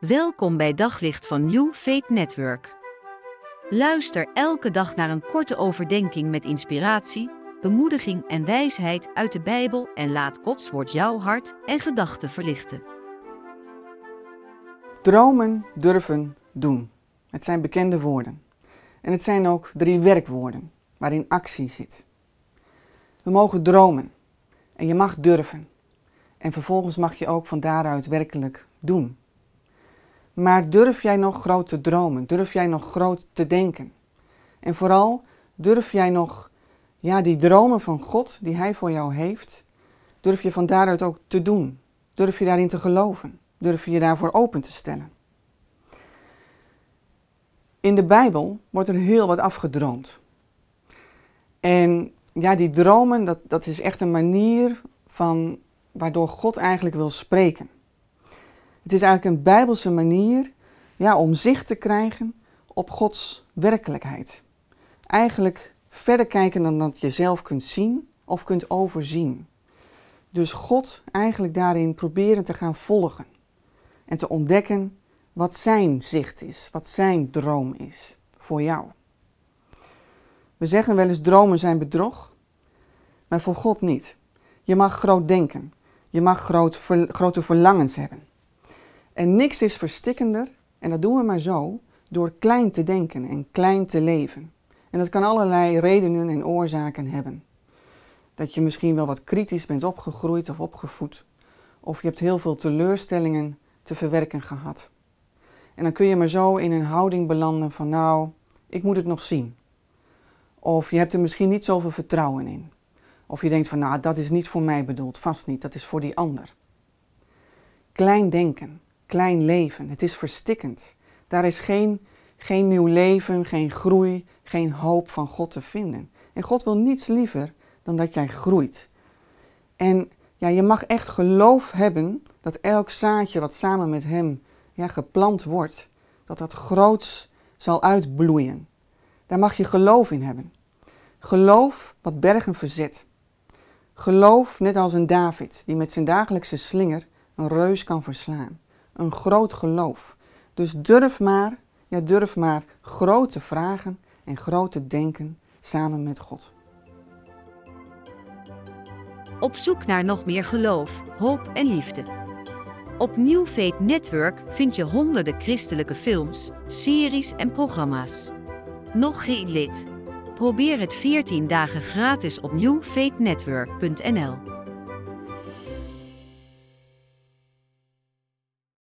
Welkom bij Daglicht van New Faith Network. Luister elke dag naar een korte overdenking met inspiratie, bemoediging en wijsheid uit de Bijbel en laat Gods woord jouw hart en gedachten verlichten. Dromen, durven, doen. Het zijn bekende woorden. En het zijn ook drie werkwoorden waarin actie zit. We mogen dromen en je mag durven. En vervolgens mag je ook van daaruit werkelijk doen. Maar durf jij nog groot te dromen? Durf jij nog groot te denken? En vooral, durf jij nog ja, die dromen van God die Hij voor jou heeft, durf je van daaruit ook te doen? Durf je daarin te geloven? Durf je je daarvoor open te stellen? In de Bijbel wordt er heel wat afgedroomd. En ja, die dromen, dat, dat is echt een manier van waardoor God eigenlijk wil spreken. Het is eigenlijk een bijbelse manier ja, om zicht te krijgen op Gods werkelijkheid. Eigenlijk verder kijken dan dat je zelf kunt zien of kunt overzien. Dus God eigenlijk daarin proberen te gaan volgen en te ontdekken wat zijn zicht is, wat zijn droom is voor jou. We zeggen wel eens dromen zijn bedrog, maar voor God niet. Je mag groot denken, je mag groot, grote verlangens hebben. En niks is verstikkender, en dat doen we maar zo, door klein te denken en klein te leven. En dat kan allerlei redenen en oorzaken hebben. Dat je misschien wel wat kritisch bent opgegroeid of opgevoed. Of je hebt heel veel teleurstellingen te verwerken gehad. En dan kun je maar zo in een houding belanden van nou, ik moet het nog zien. Of je hebt er misschien niet zoveel vertrouwen in. Of je denkt van nou, dat is niet voor mij bedoeld, vast niet, dat is voor die ander. Klein denken, klein leven. Het is verstikkend. Daar is geen, geen nieuw leven, geen groei, geen hoop van God te vinden. En God wil niets liever dan dat jij groeit. En ja, je mag echt geloof hebben dat elk zaadje wat samen met Hem ja, geplant wordt, dat dat groots zal uitbloeien. Daar mag je geloof in hebben. Geloof wat bergen verzet. Geloof net als een David die met zijn dagelijkse slinger een reus kan verslaan een groot geloof. Dus durf maar, ja durf maar grote vragen en grote denken samen met God. Op zoek naar nog meer geloof, hoop en liefde. Op New Faith Network vind je honderden christelijke films, series en programma's. Nog geen lid? Probeer het 14 dagen gratis op newfaithnetwork.nl.